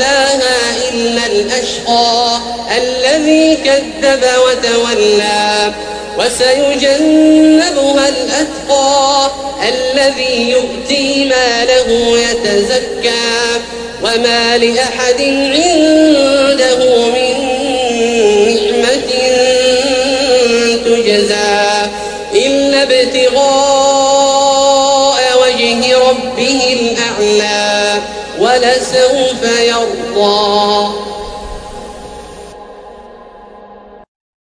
يصلاها إلا الأشقى الذي كذب وتولى وسيجنبها الأتقى الذي يؤتي ماله يتزكى وما لأحد عنده من نعمة تجزى إلا ابتغاء ربه الأعلى ولسوف يرضى.